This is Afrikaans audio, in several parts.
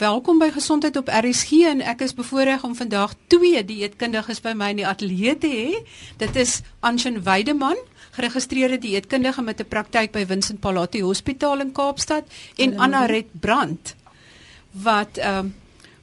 Welkom by Gesondheid op RSG en ek is bevoorreg om vandag twee dieetkundiges by my in die ateljee te hê. Dit is Anshin Weideman, geregistreerde dieetkundige met 'n praktyk by Vincent Palati Hospitaal in Kaapstad en Anna Red Brandt wat ehm um,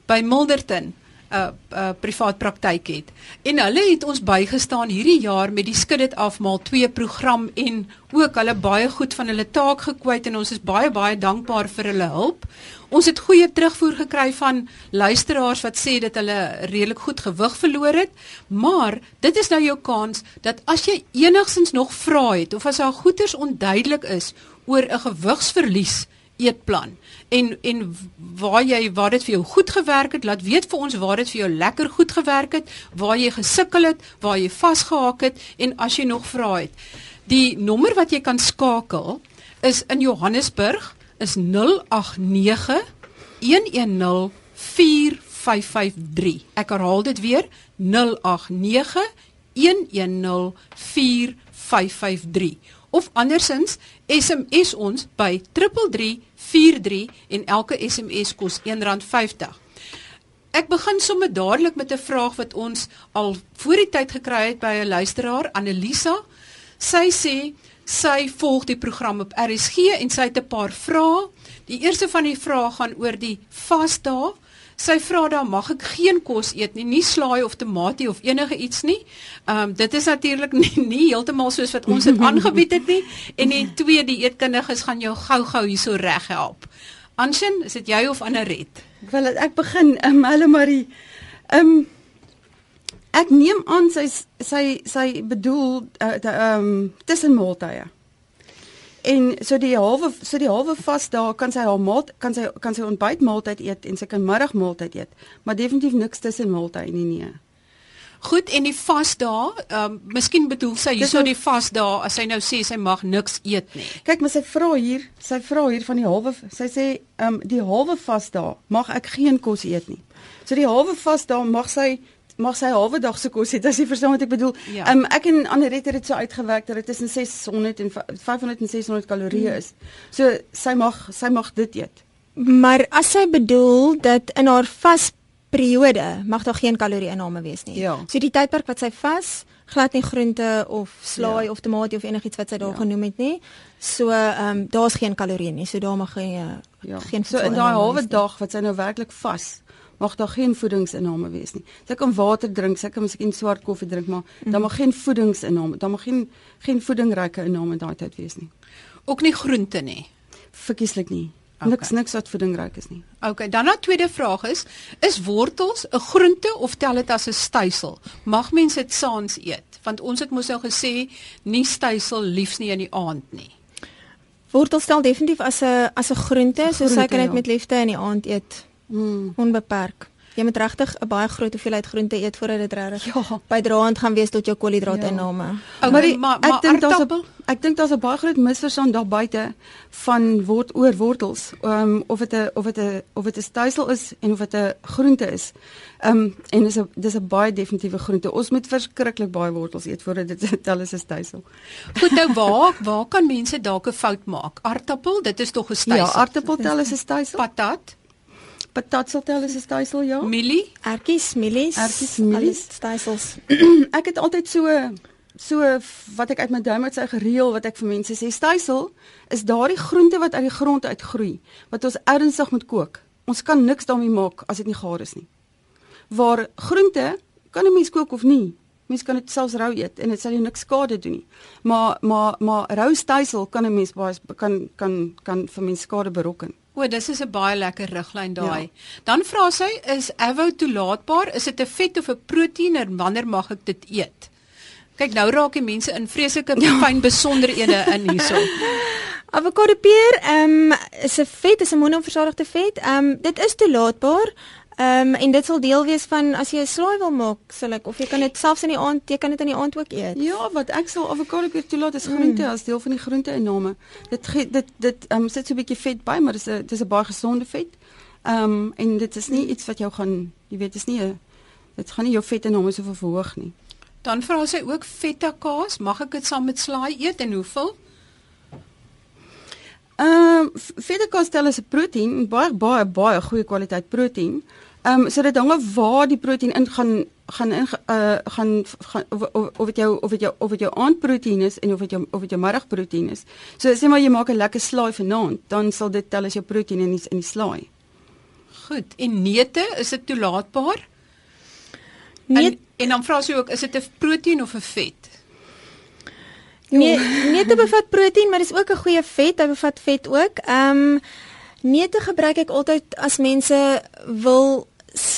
by Milderton 'n uh, uh, privaat praktyk het. En hulle het ons bygestaan hierdie jaar met die Skud dit afmaal 2 program en ook hulle baie goed van hulle taak gekwyt en ons is baie baie dankbaar vir hulle hulp. Ons het goeie terugvoer gekry van luisteraars wat sê dat hulle redelik goed gewig verloor het, maar dit is nou jou kans dat as jy enigsins nog vra het of as daar goeters onduidelik is oor 'n gewigsverlies eetplan en en waar jy waar dit vir jou goed gewerk het, laat weet vir ons waar dit vir jou lekker goed gewerk het, waar jy gesukkel het, waar jy vasgehaak het en as jy nog vra het. Die nommer wat jy kan skakel is in Johannesburg is 089 110 4553. Ek herhaal dit weer 089 110 4553 of andersins SMS ons by 3343 en elke SMS kos R1.50. Ek begin sommer dadelik met 'n vraag wat ons al voor die tyd gekry het by 'n luisteraar, Annelisa. Sy sê sy volg die program op RSG en sy het 'n paar vrae. Die eerste van die vrae gaan oor die vasdae. Sy vra dan mag ek geen kos eet nie, nie slaai of tamatie of enige iets nie. Ehm um, dit is natuurlik nie, nie heeltemal soos wat ons dit aangebied het nie en die twee die eetkundiges gaan jou gou-gou hierso reg help. Anshin, is dit jy of Anaret? Ek wil ek begin, um, hallo Marie. Ehm um, ek neem aan sy sy sy bedoel uh, ehm um, tussen maaltye. En so die halwe so die halwe vas daar kan sy haar maal kan sy kan sy ontbytmaaltyd eet en sy kan middagmaaltyd eet, maar definitief niks tussen maaltye nie nee. Goed en die vas daar, ehm um, miskien bedoel sy hierso die vas daar as sy nou sê sy mag niks eet nie. Kyk, maar sy vra hier, sy vra hier van die halwe sy sê ehm um, die halwe vas daar mag ek geen kos eet nie. So die halwe vas daar mag sy mag sy halwe dag se kos eet as jy verstaan wat ek bedoel. Ja. Um, ek en Anet het dit so uitgewerk dat dit tussen 600 en 500 en 600 kalorieë mm. is. So sy mag sy mag dit eet. Maar as sy bedoel dat in haar vas periode mag daar geen kalorieinname wees nie. Ja. So die tydperk wat sy vas glad nie groente of slaai ja. of tamatie of enigiets wat sy daar ja. genoem het nie. So ehm um, daar's geen kalorieë nie. So daar mag geen ja. geen So in daai halwe dag wat sy nou werklik vas mag daar geen voedingsinname wees nie. Sy kan water drink, sy kan miskien swart koffie drink, maar mm. daar mag geen voedingsinname, daar mag geen geen voedingryke inname daai tyd wees nie. Ook nie groente nie. Verkieslik nie. Okay. Niks niks wat voedingryk is nie. OK, dan 'n tweede vraag is, is wortels 'n groente of tel dit as 'n stysel? Mag mense dit saans eet? Want ons het mos nou gesê nie stysel liefs nie in die aand nie. Wortels tel definitief as 'n as 'n groente, so sy kan dit ja. met liefde in die aand eet. Mm. Onbeperk. Jy moet regtig 'n baie groot hoeveelheid groente eet voordat dit regtig ja. bydraend gaan wees tot jou koolhidraatinname. Ja. Maar, die, maar ek dink daar's 'n ek dink daar's 'n baie groot misverstand daar buite van word oor wortels. Ehm um, of dit 'n of dit 'n of dit 'n stysel is en of dit 'n groente is. Ehm um, en dis 'n dis 'n baie definitiewe groente. Ons moet verskriklik baie wortels eet voordat dit tel is 'n stysel. Goed nou waar waar kan mense dalk 'n fout maak? Aartappel, dit is tog 'n stysel. Ja, aartappel tel is 'n stysel. Patat patatseltel is 'n stysel ja. Mielie, ertjies, mielies, ertjies, mielies, stysels. ek het altyd so so wat ek uit my duim uit sy gereël wat ek vir mense sê stysel is daardie groente wat uit die grond uitgroei wat ons ernstig moet kook. Ons kan niks daarmee maak as dit nie gaar is nie. Waar groente kan 'n mens kook of nie. Mens kan dit selfs rou eet en dit sal jou niks skade doen nie. Maar maar maar rou stysel kan 'n mens baie kan kan kan vir mens skade berokken. O, dis is 'n baie lekker riglyn daai. Ja. Dan vra sy, is avo toelaatbaar? Is dit 'n vet of 'n proteïen en wanneer mag ek dit eet? Kyk, nou raak die mense in vreeslike ja. fyn besonderhede in hierso. Avokado peer, ehm um, is 'n vet, is 'n monoversadigde vet. Ehm um, dit is toelaatbaar. Ehm um, en dit sal deel wees van as jy 'n slaai wil maak, sal ek of jy kan dit selfs in die aand, jy kan dit in die aand ook eet. Ja, wat ek sal avokado peer toelaat is groente mm. as deel van die groente inname. Dit dit dit ehm um, sit so 'n bietjie vet by, maar dis 'n dis 'n baie gesonde vet. Ehm um, en dit is nie iets wat jou gaan, jy weet, dis nie 'n dit gaan nie jou vet inname so verhoog nie. Dan vra sy ook feta kaas, mag ek dit saam met slaai eet en hoeveel? Ehm uh, vetekastel is 'n proteïen, baie baie baie goeie kwaliteit proteïen. Ehm um, so dit hang af waar die proteïen in gaan gaan in uh, gaan gaan of dit jou of dit jou of dit jou aandproteïen is en of dit jou of dit jou middagproteïen is. So sê maar jy maak 'n lekker slaai vanaand, dan sal dit tel as jou proteïen in die, in die slaai. Goed. En neute, is dit toelaatbaar? Nee. En, en dan vra sy ook, is dit 'n proteïen of 'n vet? Nee, neute bevat proteïen, maar dis ook 'n goeie vet. Hy bevat vet ook. Ehm um, neute gebruik ek altyd as mense wil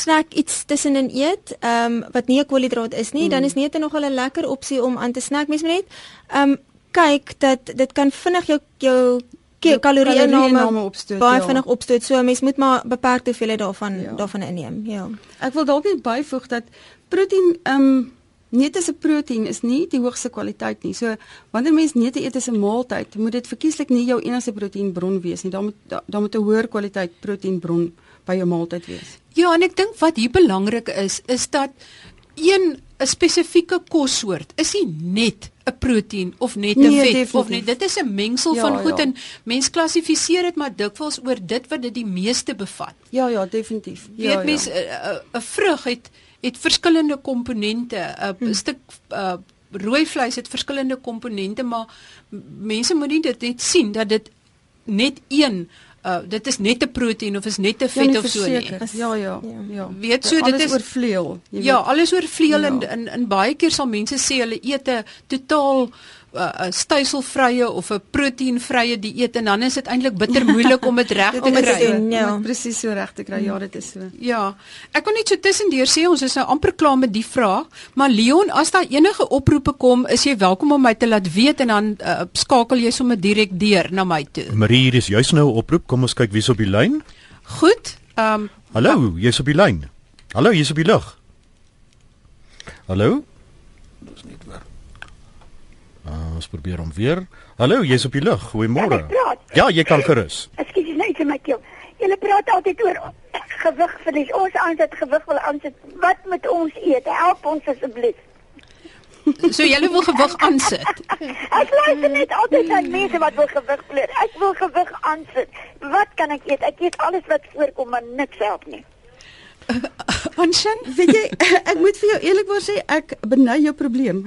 snack iets tussenin eet, ehm um, wat nie 'n koolhidraat is nie, mm. dan is neute nogal 'n lekker opsie om aan te snack. Mens moet net ehm um, kyk dat dit kan vinnig jou jou kalorieënname opstoot. Baie ja. vinnig opstoot. So mens moet maar beperkte hoeveelheid daarvan ja. daarvan inneem. Ja. Ek wil dalk net byvoeg dat proteïen ehm um, Neute se proteïen is nie die hoogste kwaliteit nie. So wanneer mens neute eet as 'n maaltyd, moet dit verkieslik nie jou enigste proteïenbron wees nie. Daar moet daar moet 'n hoër kwaliteit proteïenbron by jou maaltyd wees. Ja, en ek dink wat hier belangrik is, is dat een 'n spesifieke kossoort is nie net 'n proteïen of net 'n nee, vet definitief. of net dit is 'n mengsel ja, van goed ja. en mens klassifiseer dit maar dikwels oor dit wat dit die meeste bevat. Ja ja, definitief. Ja, Weet mens 'n ja. 'n vrug het het verskillende komponente, 'n hmm. stuk uh, rooi vleis het verskillende komponente, maar mense moet nie dit net sien dat dit net een uh dit is net 'n proteïen of is net 'n vet ja, of so nie. Ja, ja, ja. Weet so dit is oorvleuel. Ja, alles oorvleuel ja. en in in baie keer sal mense sê hulle eet 'n totaal 'n uh, styselvrye of 'n proteïenvrye dieet en dan is dit eintlik bitter moeilik om dit reg te kry. Ja, presies so reg te kry. Ja, dit is so. Ja. Ek kon net so tussendeur sê ons is nou amper klaar met die vraag, maar Leon, as daar enige oproepe kom, is jy welkom om my te laat weet en dan uh, skakel jy sommer direk deur na my toe. Marie, hier is juis nou 'n oproep. Kom ons kyk wie's op die lyn. Goed. Ehm um, Hallo, jy's op die lyn. Hallo, jy's op die lug. Hallo? Dis nie waar. Ons probeer hom weer. Hallo, jy's op die lug. Goeiemôre. Ja, jy kan gerus. Ekskuus net vir my keel. Julle praat altyd oor gewig verlies. Ons aansit gewig wil aansit. Wat moet ons eet? Help ons asseblief. So julle wil gewig aansit. ek luister net altyd aan mense wat wil gewig verloor. Ek wil gewig aansit. Wat kan ek eet? Ek eet alles wat voorkom, maar niks help nie. Anshan, weet jy, ek moet vir jou eerlikwaar sê, ek beny jou probleem.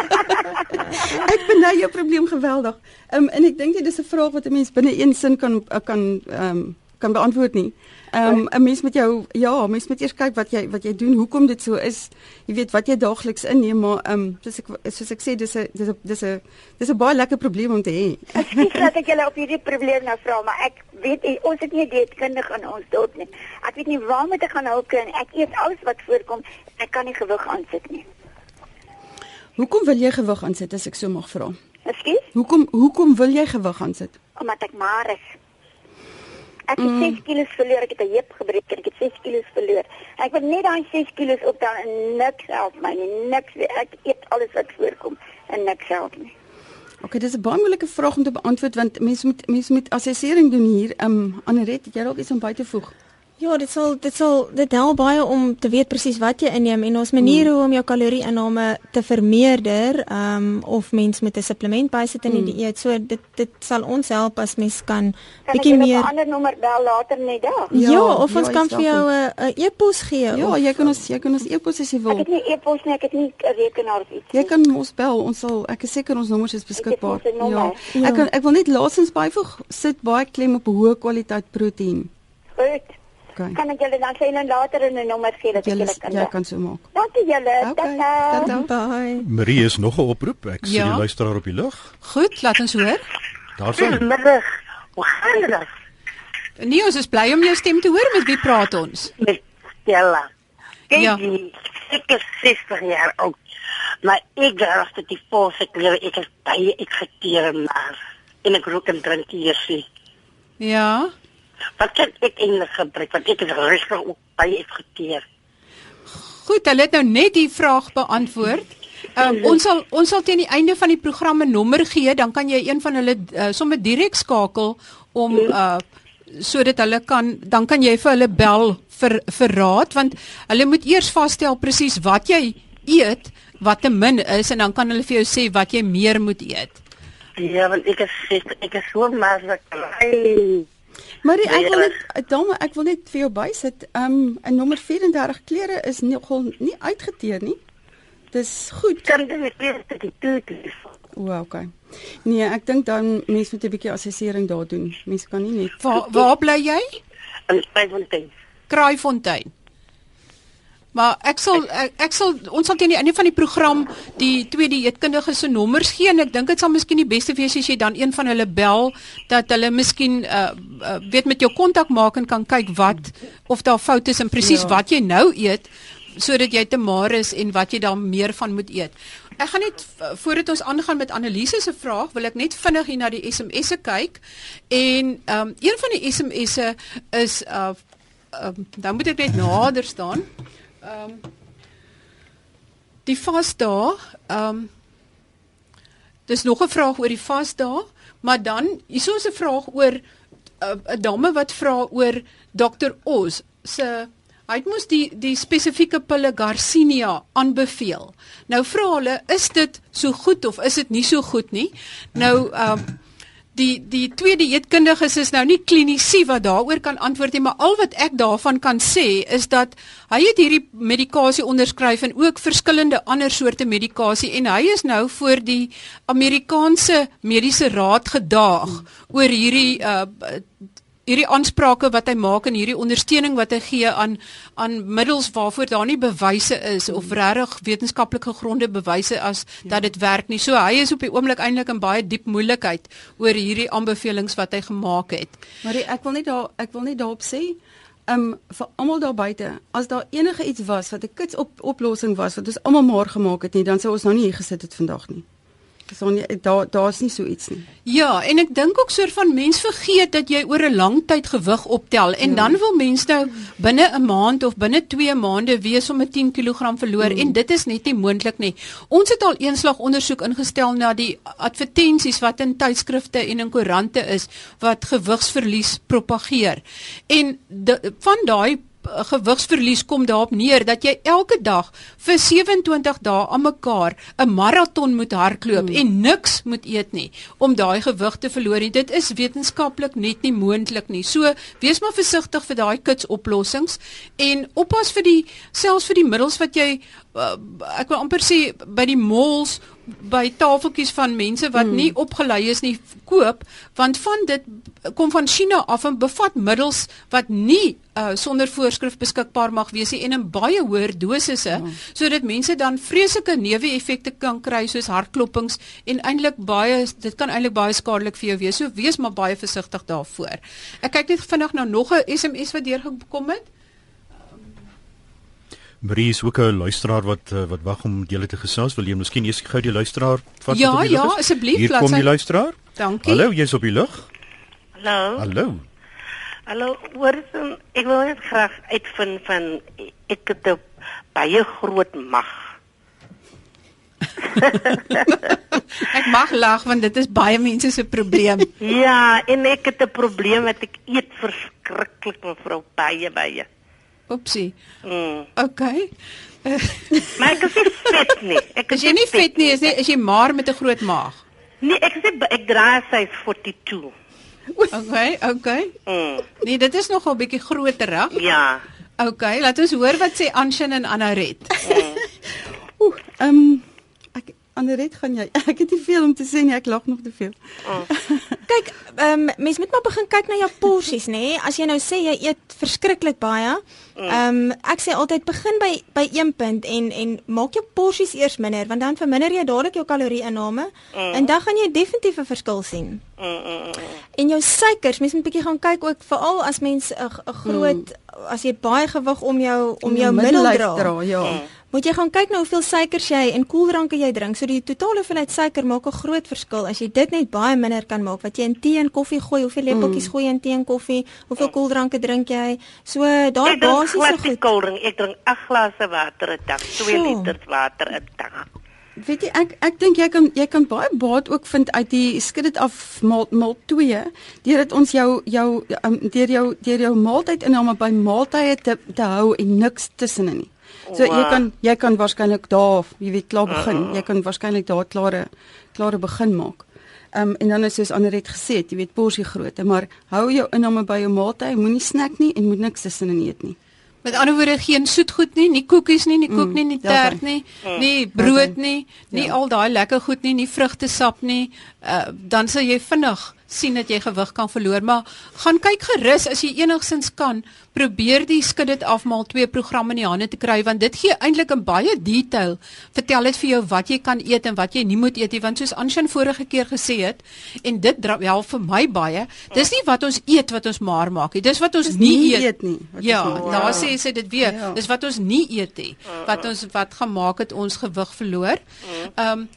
ek beny jou probleem geweldig. Um, en ek dink dit is 'n vraag wat 'n mens binne een sin kan kan ehm um, kan beantwoord nie. Ehm um, 'n mens met jou ja, mens moet eers kyk wat jy wat jy doen, hoekom dit so is. Jy weet wat jy daagliks inneem, maar ehm um, soos ek soos ek sê dis 'n dis 'n dis 'n dis 'n baie lekker probleem om te hê. Ek sê dat ek julle op hierdie probleem nou vra, maar ek weet ek, ons het nie dietkundig in ons dorp nie. Ek weet nie waar moet ek gaan hulp kry nie. Ek eet alles wat voorkom. Ek kan nie gewig aansit nie. Hoekom wil jy gewig aansit as ek so mag vra? Ekskuus? Hoekom hoekom wil jy gewig aansit? Omdat ek maar is. Ek het mm. 6 kg verloor, ek het 'n heup gebreek en ek het 6 kg verloor. Ek wil net daai 6 kg optel en niks help my nie. Niks ek eet alles wat voorkom en niks help nie. OK, dis 'n baie moeilike vraag om te beantwoord want mense moet mense moet assessering doen hier. Ehm um, Aneret, jy dalk iets om by te voeg. Ja, dit sal dit sal dit help baie om te weet presies wat jy inneem en ons maniere mm. om jou kalorieinname te vermeerder, ehm um, of mens met 'n supplement bysit in die mm. dieet. So dit dit sal ons help as mens kan bietjie meer 'n ander nommer bel later net daar. Ja, ja of ons ja, kan vir jou 'n e-pos gee. Ja, of, jy kan ons jy kan ons e-pos as jy wil. Ek het nie e-pos nie, ek het nie 'n rekenaar of iets. Jy kan ons bel, ons sal ek is seker ons nommers is beskikbaar. Ja. ja. Ek kan ek wil net laasens byvoeg sit baie klem op hoë kwaliteit proteïen. Goed. Okay. Kan ek julle dan sê en later in 'n nommer gee dat julle kan. Ja, kan so maak. Dankie julle. Okay. Tata. Bye. Marie is nog 'n oproep. Ek sien ja. die luisteraar op die lug. Goed, laat ons hoor. Daarsien. Middag. Hoe gaan dit? Nee, ons is bly om jou stem te hoor. Met wie praat ons? Met Stella. Kyk, ja. ek is 60 jaar oud. Maar ek dink dat die volse klere ek is baie ekseteer maar en ek rook en drink hier sien. Ja. Wat kan ek eintlik gebruik want ek is rustig op baie efektief. Goed, hulle het nou net die vraag beantwoord. Um, ons sal ons sal teen die einde van die programme nommer gee, dan kan jy een van hulle uh, sommer direk skakel om uh sodat hulle kan dan kan jy vir hulle bel vir vir raad want hulle moet eers vasstel presies wat jy eet, wat te min is en dan kan hulle vir jou sê wat jy meer moet eet. Ja, want ek is ek is so maslik. Marie, ek wil net dame, ek wil net vir jou bysit. Um 'n nommer 34 klere is nogal nie uitgeteer nie. Dis goed. Kan dit net weer te die toe. O, okay. Nee, ek dink dan mense moet 'n bietjie assessering daar doen. Mense kan nie net Waar waar bly jy? In Kraaifontein. Kraaifontein. Maar ek sal ek, ek sal ons sal teen die einde van die program die twee dieetkundiges se nommers gee en ek dink dit sal miskien die beste wees as jy dan een van hulle bel dat hulle miskien uh, uh weet met jou kontak maak en kan kyk wat of daar foute is en presies ja. wat jy nou eet sodat jy te maar is en wat jy dan meer van moet eet. Ek gaan net voordat ons aangaan met Annelise se vraag, wil ek net vinnig hier na die SMS'e kyk. En ehm um, een van die SMS'e is uh um, dan moet ek net nader staan. Ehm um, die vasdae, ehm um, dis nog 'n vraag oor die vasdae, maar dan hierso is 'n vraag oor uh, 'n uh, dame wat vra oor Dr. Oz se hy het mos die die spesifieke pille Garcinia aanbeveel. Nou vra hulle, is dit so goed of is dit nie so goed nie? Nou ehm um, die die twee dieetkundiges is nou nie kliniese wat daaroor kan antwoord nie, maar al wat ek daarvan kan sê is dat hy het hierdie medikasie onderskryf en ook verskillende ander soorte medikasie en hy is nou voor die Amerikaanse mediese raad gedaag oor hierdie uh hierdie aansprake wat hy maak en hierdie ondersteuning wat hy gee aan aan middels waarvoor daar nie bewyse is of hmm. regtig wetenskaplike gronde bewyse as ja. dat dit werk nie. So hy is op die oomblik eintlik in baie diep moeilikheid oor hierdie aanbevelings wat hy gemaak het. Maar ek wil net daar ek wil net daarop sê Um vir almal daar buite, as daar enige iets was wat 'n kits op oplossing was wat ons almal maar gemaak het nie, dan sou ons nou nie hier gesit het vandag nie. Sonja, daar daar's nie so iets nie. Ja, en ek dink ook soort van mens vergeet dat jy oor 'n lang tyd gewig optel en ja. dan wil mens nou binne 'n maand of binne 2 maande wees om 'n 10 kg verloor mm. en dit is net nie moontlik nie. Ons het al eenslag ondersoek ingestel na die advertensies wat in tydskrifte en in koerante is wat gewigsverlies propageer. En de, van daai gewigsverlies kom daarop neer dat jy elke dag vir 27 dae aan mekaar 'n maraton moet hardloop hmm. en niks moet eet nie om daai gewig te verloor. En dit is wetenskaplik net nie moontlik nie. So wees maar versigtig vir daai kits oplossings en oppas vir die selfs vir die middels wat jy uh, ek wil amper sê by die malls by tafeltjies van mense wat hmm. nie opgelei is nie koop want van dit kom van China af en bevat middels wat nie uh, sonder voorskrif beskikbaar mag wees nie en in baie hoër dosisse hmm. sodat mense dan vreeslike neeweffekte kan kry soos hartklopings en eintlik baie dit kan eintlik baie skadelik vir jou wees so wees maar baie versigtig daarvoor ek kyk net vinnig na nog 'n SMS wat deurgekom het Marie is ook 'n luisteraar wat eh, wat wag om julle te gesels. Wil jy miskien eers gou die luisteraar vat? Ja, ja, asseblief. Hier kom die luisteraar. Dankie. Hallo, jy's op die lug. Hallo. Hallo. Hallo, hoorson, ek wil net graag uitvind van ek het 'n baie groot mag. ek mag lag want dit is baie mense se probleem. ja, en ek het 'n probleem wat ek eet verskriklik mevrou baie baie. Oepsie. Mm. Okay. maar ek is nie vet nie. Ek is jy nie vet nie, is nie is jy maar met 'n groot maag. Nee, ek sê ek dra size 42. Okay, okay. Mm. Nee, dit is nogal bietjie groter reg? Ja. Okay, laat ons hoor wat sê Anshin en Anaret. Mm. Oeh, ehm um, Anderet gaan jy. Ek het nie veel om te sê nie, ek lag nog te veel. Oh. kyk, ehm um, mens moet maar begin kyk na jou porsies, nê? Nee? As jy nou sê jy eet verskriklik baie, mm. ehm um, ek sê altyd begin by by een punt en en maak jou porsies eers minder, want dan verminder jy dadelik jou kalorie-inname mm. en dan gaan jy definitief 'n verskil sien. Mm, mm, mm. En jou suikers, mens moet 'n bietjie gaan kyk ook veral as mens 'n groot mm. as jy baie gewig om jou om jou middel dra. dra ja. Mm moet jy gaan kyk na hoeveel suikers jy en koeldranke jy drink. So die totale hoeveelheid suiker maak 'n groot verskil. As jy dit net baie minder kan maak wat jy in tee en koffie gooi, hoeveel lepeltjies mm. gooi jy in tee en koffie, hoeveel mm. koeldranke drink jy? So daai basiese goed. Koeldrank, ek drink 8 glase water 'n dag, 2 so. liter water 'n dag. Weet jy ek ek dink jy kan jy kan baie baat ook vind uit die skud dit af maal maal 2 deurdat ons jou jou um, deur jou deur jou maaltyd inname by maaltye te te hou en niks tussenin nie. So wow. jy kan jy kan waarskynlik daar, jy weet, klaar begin. Uh -huh. Jy kan waarskynlik daar klare klare begin maak. Ehm um, en dan is soos gesê het, jy weet porsie grootte, maar hou jou inname by jou maaltyd, moenie snack nie en moet niks tussenin eet nie. Met ander woorde geen soetgoed nie, nie koekies nie, nie koek mm, nie, nie tert nie, nie brood nie, nie ja. al daai lekker goed nie, nie vrugtesap nie. Uh, dan sal jy vinnig sien dat jy gewig kan verloor, maar gaan kyk gerus as jy enigsins kan, probeer die skud dit afmaal twee programme in die hande te kry want dit gee eintlik 'n baie detail. Vertel dit vir jou wat jy kan eet en wat jy nie moet eet nie, want soos Anshan vorige keer gesê het en dit help vir my baie. Dis nie wat ons eet wat ons maar maak nie. Dis wat ons nie, nie eet, eet nie. Ja, daar sê sy dit weer. Ja. Dis wat ons nie eet nie. Wat ons wat gemaak het ons gewig verloor. Ehm um,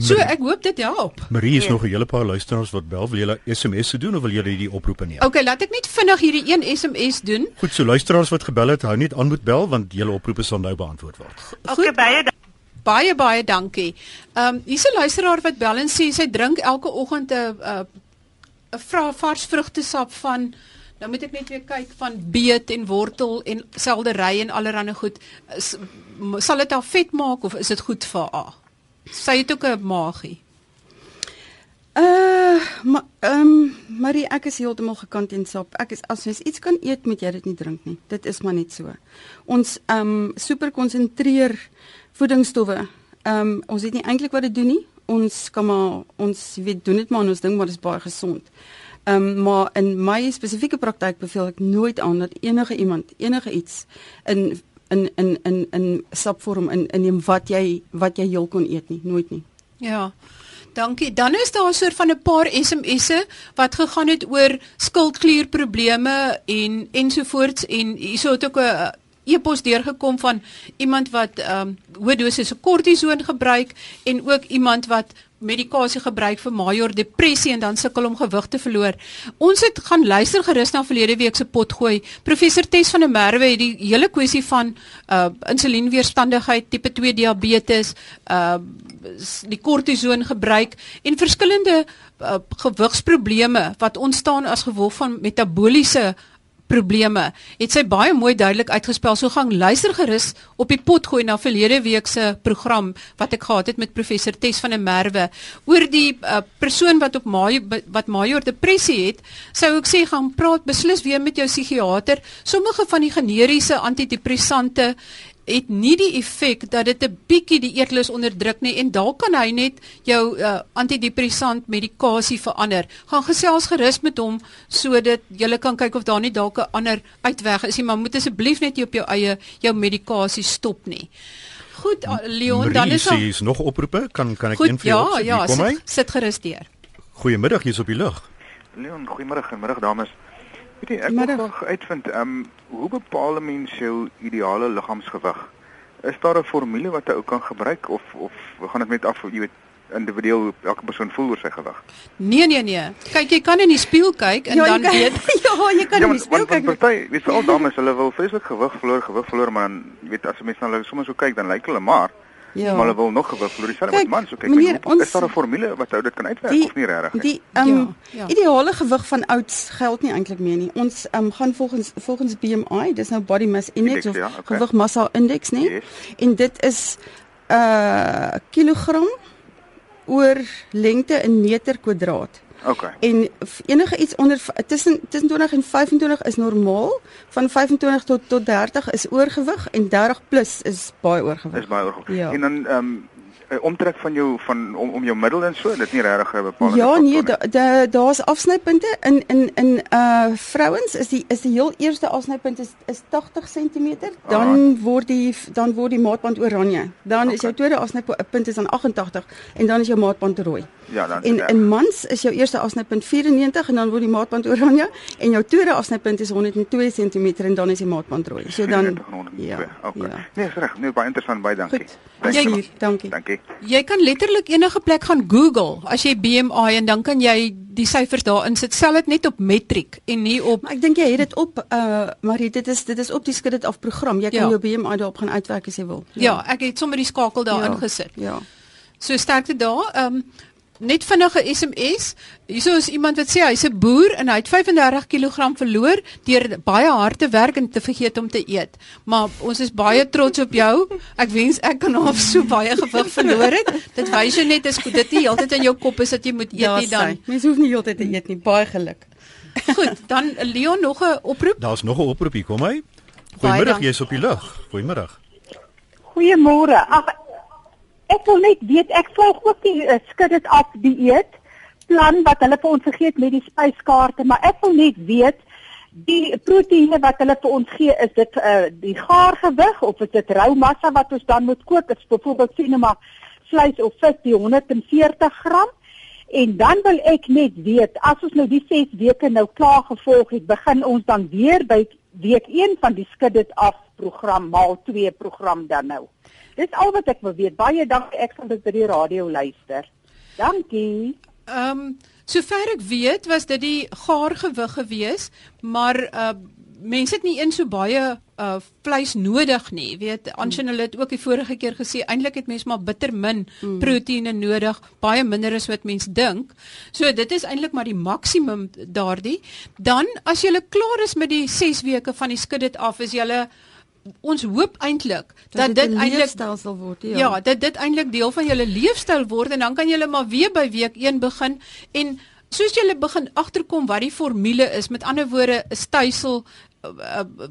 So ek hoop dit help. Marie is ja. nog 'n hele paar luisteraars wat bel, wil julle SMS se doen of wil julle hierdie oproepe neem? Okay, laat ek net vinnig hierdie een SMS doen. Goed, so luisteraars wat gebel het, hou net aan moet bel want julle oproepe sal nou beantwoord word. Okay, baie baie baie dankie. Ehm um, hier's 'n luisteraar wat bel en sê sy drink elke oggend 'n 'n 'n vars vrugtesap van Nou moet ek net weer kyk van beet en wortel en seldery en allerlei goed. Sal dit haar vet maak of is dit goed vir haar? Sy het ook 'n magie. Uh, maar ehm um, Marie, ek is heeltemal gekant en sap. Ek is as jy iets kan eet, moet jy dit nie drink nie. Dit is maar net so. Ons ehm um, super konsentreer voedingsstowwe. Ehm um, ons weet nie eintlik wat dit doen nie. Ons kan maar ons weet doen dit maar ons ding maar dit is baie gesond. Ehm um, maar in my spesifieke praktyk beveel ek nooit aan dat enige iemand enige iets in in in in in sapvorm in inneem wat jy wat jy heel kon eet nie, nooit nie. Ja. Dankie. Dan is daar soort van 'n paar SMS'e wat gegaan het oor skildklierprobleme en ensovoorts en hierso het ook 'n e-pos deurgekom van iemand wat ehm um, hoë dosisse kortison gebruik en ook iemand wat medikasie gebruik vir major depressie en dan sukkel om gewig te verloor. Ons het gaan luister gerus na verlede week se potgooi. Professor Tes van der Merwe het die hele kwessie van uh insulienweerstandigheid, tipe 2 diabetes, uh die kortison gebruik en verskillende uh, gewigsprobleme wat ontstaan as gevolg van metabooliese probleme. Het sy baie mooi duidelik uitgespel. So gaan luister gerus op die pot gooi na verlede week se program wat ek gehad het met professor Tes van der Merwe oor die uh, persoon wat op major wat major depressie het. Sou ek sê gaan praat beslis weer met jou psigiater. Sommige van die generiese antidepressante het nie die effek dat dit 'n bietjie die eetlus onderdruk nie en dalk kan hy net jou uh, antidepressant medikasie verander. Gaan gesels gerus met hom sodat jy kan kyk of daar nie dalk 'n ander uitweg is nie, maar moet asseblief net jy op jou eie jou medikasie stop nie. Goed, uh, Leon, dan is daar is nog oproepe. Kan kan ek goed, een vir jou? Ja, ja, sit, sit gerus deur. Goeiemiddag, jy's op die lug. Leon, goeiemôre, goeiemôre dames. Weet jy, ek wil graag uitvind, ehm um, hoe bepaal 'n mens jou ideale liggaamsgewig? Is daar 'n formule wat jy kan gebruik of of gaan dit met af, jy weet, individueel hoe elke persoon voel oor sy gewig? Nee, nee, nee. Kyk, jy kan in die spieël kyk en ja, dan kan, weet Ja, jy kan ja, in die spieël kyk. Want party, weet al dames, hulle wil vreeslik gewig verloor, gewig verloor, maar dan jy weet as jy mens na hulle sommer so kyk, dan lyk hulle maar Ja. Maar hulle wil nog verloor. Dieselfde met mans, okay. Meneer, hoe, ons, is daar 'n formule wat hou dit kan uitwerk die, of nie regtig? Die um, ja, ja. ideale gewig van ouds geld nie eintlik meer nie. Ons um, gaan volgens volgens BMI, dis nou body mass index, index of ja, okay. gewig massa index, nê? Yes. En dit is 'n uh, kilogram oor lengte in meter kwadraat. Okay. En enige iets onder tussen tussen 20 en 25 is normaal, van 25 tot tot 30 is oorgewig en 30 plus is baie oorgewig. Is baie oorgewig. Ja. En dan ehm um, 'n omtrek van jou van om om jou middel en so, dit nie regtig 'n bepaalde Ja, nee, daar daar's afsnypunte in in in uh vrouens is die is die heel eerste afsnypunt is is 80 cm, dan ah. word die dan word die maatband oranje. Dan okay. is jou tweede afsnypunt is dan 88 en dan is jou maatband rooi. Ja, dan En in mans is jou eerste afsnypunt 94 en dan word die maatband oranje en jou tweede afsnypunt is 102 cm en dan is die maatband rooi. So dan ja. Okay. Ja. Nee, reg. Nee, baie interessant, baie dankie. Dankie. Dankie. Dankie. Jy kan letterlik enige plek gaan Google as jy BMI en dan kan jy die syfers daar insit. Sel dit net op metriek en nie op maar Ek dink jy het dit op uh maar dit is dit is op die skud dit af program. Jy kan ja. jou BMI daarop gaan uitwerk as jy wil. Ja, ja ek het sommer die skakel daar ja. ingesit. Ja. So sterkte daar. Ehm um, net vinnige SMS. Hierso is iemand wat sê hy's 'n boer en hy het 35 kg verloor deur baie hard te werk en te vergeet om te eet. Maar ons is baie trots op jou. Ek wens ek kan half so baie gewig verloor het. Dit wys jou net as dit nie heeltyd in jou kop is dat jy moet eet ja, nie dan. Mens hoef nie heeltyd te eet nie. Baie geluk. Goed, dan Leon nog 'n oproep. Daar's nog 'n oproep hier, kom hy. Goeiemôre, jy's op die lug. Goeiemôre. Goeiemôre. Ag ek wil net weet ek volg ook die uh, skud dit af dieet plan wat hulle vir ons gegee het met die spyskaarte, maar ek wil net weet die proteïene wat hulle vir ons gee, is dit uh, die gaargewig of is dit rou massa wat ons dan moet kook? Is byvoorbeeld sien maar vleis of vis die 140 gram En dan wil ek net weet, as ons nou die 6 weke nou klaar gevolg het, begin ons dan weer by week 1 van die skud dit af program maal 2 program dan nou. Dis al wat ek wil weet. Baie dankie. Ek sal dit by die radio luister. Dankie. Ehm um, sover ek weet, was dit die gaar gewig gewees, maar uh mense het nie eens so baie uh vleis nodig nie. Weet, Anshin hulle het ook die vorige keer gesê eintlik het mense maar bitter min mm. proteïene nodig, baie minder as wat mense dink. So dit is eintlik maar die maksimum daardie. Dan as jy klaar is met die 6 weke van die skud dit af, is jy ons hoop eintlik dat, dat dit eintlik sal word ja. Ja, dat dit eintlik deel van julle leefstyl word en dan kan julle maar weer by week 1 begin en soos julle begin agterkom wat die formule is, met ander woorde, 'n stysel uh, uh,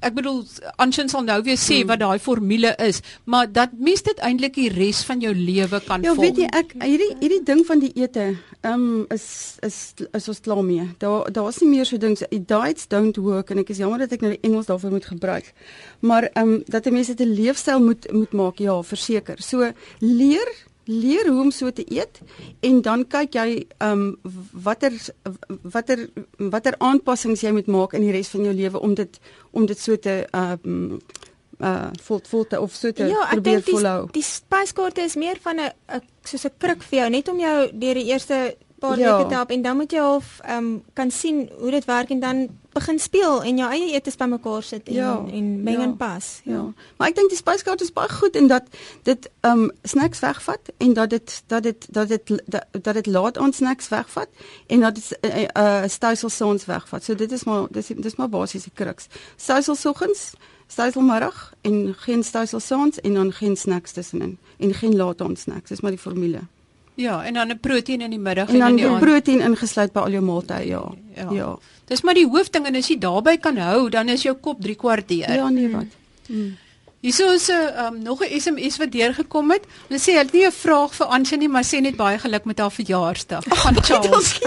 ek bedoel Anshin sal nou weer sê hmm. wat daai formule is, maar dat mens dit eintlik die res van jou lewe kan volg. Ja, weet jy ek hierdie hierdie ding van die ete, ehm um, is is is ons klaar mee. Daar daar's nie meer so ding so diets don't work en ek is jammer dat ek nou die Engels daarvoor moet gebruik. Maar ehm um, dat 'n mens dit 'n leefstyl moet moet maak, ja, verseker. So leer leer hoe om so te eet en dan kyk jy ehm um, watter watter watter aanpassings jy moet maak in die res van jou lewe om dit om dit so te ehm um, uh vol vol te of so te ja, probeer volhou. Ja, ek dink die, die spyskaarte is meer van 'n soos 'n kruk vir jou net om jou deur die eerste paar ja. weke te help en dan moet jy half ehm um, kan sien hoe dit werk en dan begin speel en jou eie etes bymekaar sit en ja. en meng en ja. pas. Ja. ja. Maar ek dink die spyskaart is baie goed en dat dit ehm um, snacks wegvat en dat dit dat dit dat dit dat dit laat ons snacks wegvat en dat dit 'n uh, uh, stysel sons wegvat. So dit is maar dis dis maar basiese kruks. Stysel soggens Stysel middag en geen stysel sons en dan geen snacks tussenin en geen laat ons snacks. Dis maar die formule. Ja, en dan 'n proteïen in die middag en, en dan die proteïen ingesluit by al jou maaltye, ja. ja. Ja. Dis maar die hoofding en as jy daarby kan hou, dan is jou kop 3 kwart deur. Ja, nee wat. Hmm. Hierso is 'n um, nog 'n SMS wat deurgekom het. Hulle sê hulle het nie 'n vraag vir Ansje nie, maar sê net baie geluk met haar verjaarsdag. Gaan Charles.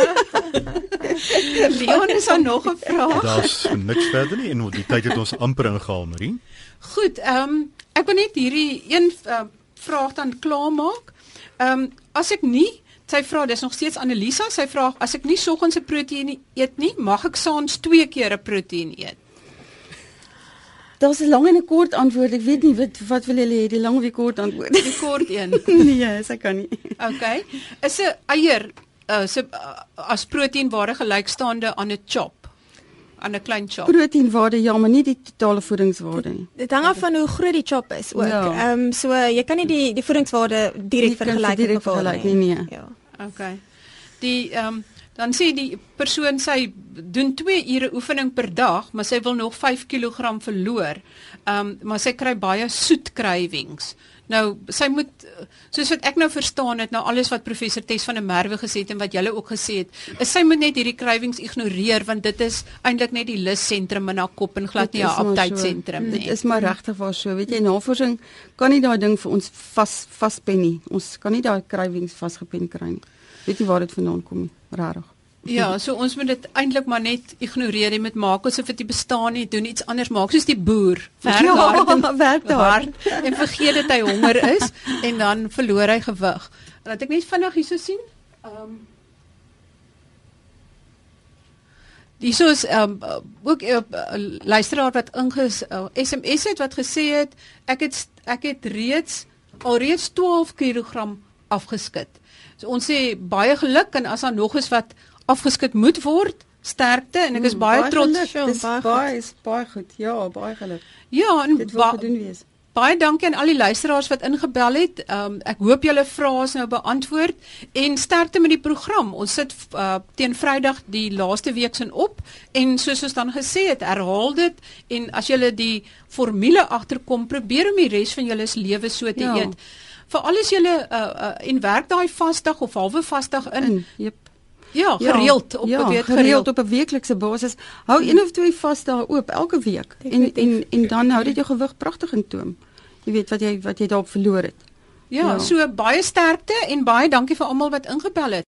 Leon is daar nog 'n vraag. Daar's niks verder nie en die tyd het ons amper ingehaal, Marie. Goed, ehm um, ek wil net hierdie een uh, vraag dan klaarmaak. Ehm um, as ek nie sy vra dis nog steeds Annelisa, sy vra as ek nie soggens 'n proteïen eet nie, mag ek saans twee keer 'n proteïen eet? Daar's 'n lang en 'n kort antwoord. Ek weet nie wat wat wil julle hê, die lang of die kort antwoord? Die kort een. nee, ek kan nie. Okay. Is 'n eier uh, so, uh, as proteïenware gelykstaande aan 'n chop? Aan 'n klein chop. Proteïnwaarde ja, maar nie die totale voedingswaarde nie. Dit hang af van hoe groot die chop is ook. Ja. Ehm ja. um, so jy kan nie die die voedingswaarde direk vergelyk met mekaar nie. Nee. Ja. Okay. Die ehm um, dan sê die persoon sy doen 2 ure oefening per dag, maar sy wil nog 5 kg verloor. Ehm um, maar sy kry baie soet cravings. Nou, sy moet soos wat ek nou verstaan het nou alles wat professor Tes van der Merwe gesê het en wat julle ook gesê het, is sy moet net hierdie cravings ignoreer want dit is eintlik net die lus sentrum in haar kop en glad nie haar appetite sentrum so. nie. Dit is maar regtig waar so, weet jy, navorsing kan nie daai ding vir ons vas vaspen nie. Ons kan nie daai cravings vasgepen kry nie. Weet jy waar dit vandaan kom nie? Rarig. Ja, so ons moet dit eintlik maar net ignoreer en met maak asof dit bestaan nie, doen iets anders maak soos die boer. Werk ja, hard en werk hard en vergeet dat hy honger is en dan verloor hy gewig. Laat ek net vinnig hierso sien. Ehm um, Dis ehm um, ook 'n uh, luisteraar wat inges uh, SMS het wat gesê het ek het ek het reeds alreeds 12 kg afgeskit. So ons sê baie geluk en as daar nog is wat afgeskit moet word. Sterkte en ek is mm, baie, baie trots. Dis baie is baie goed. Ja, baie geluk. Ja, en dit wil gedoen wees. baie dankie aan al die luisteraars wat ingebel het. Um, ek hoop julle vrae is nou beantwoord en sterkte met die program. Ons sit uh, teen Vrydag die laaste week sin op en soos ons dan gesê het, herhaal dit en as julle die formule agterkom, probeer om die res van julle se lewe so te ja. eet. Veral as julle uh, uh, en werk daai vasdag of halwe vasdag in. in yep. Ja, gereeld ja, op ja, gereeld, gereeld op 'n weeklikse basis. Hou een of twee vasdae oop elke week en en en dan hou dit jou gewig pragtig in toom. Jy weet wat jy wat jy daarop verloor het. Ja, ja, so baie sterkte en baie dankie vir almal wat ingebel het.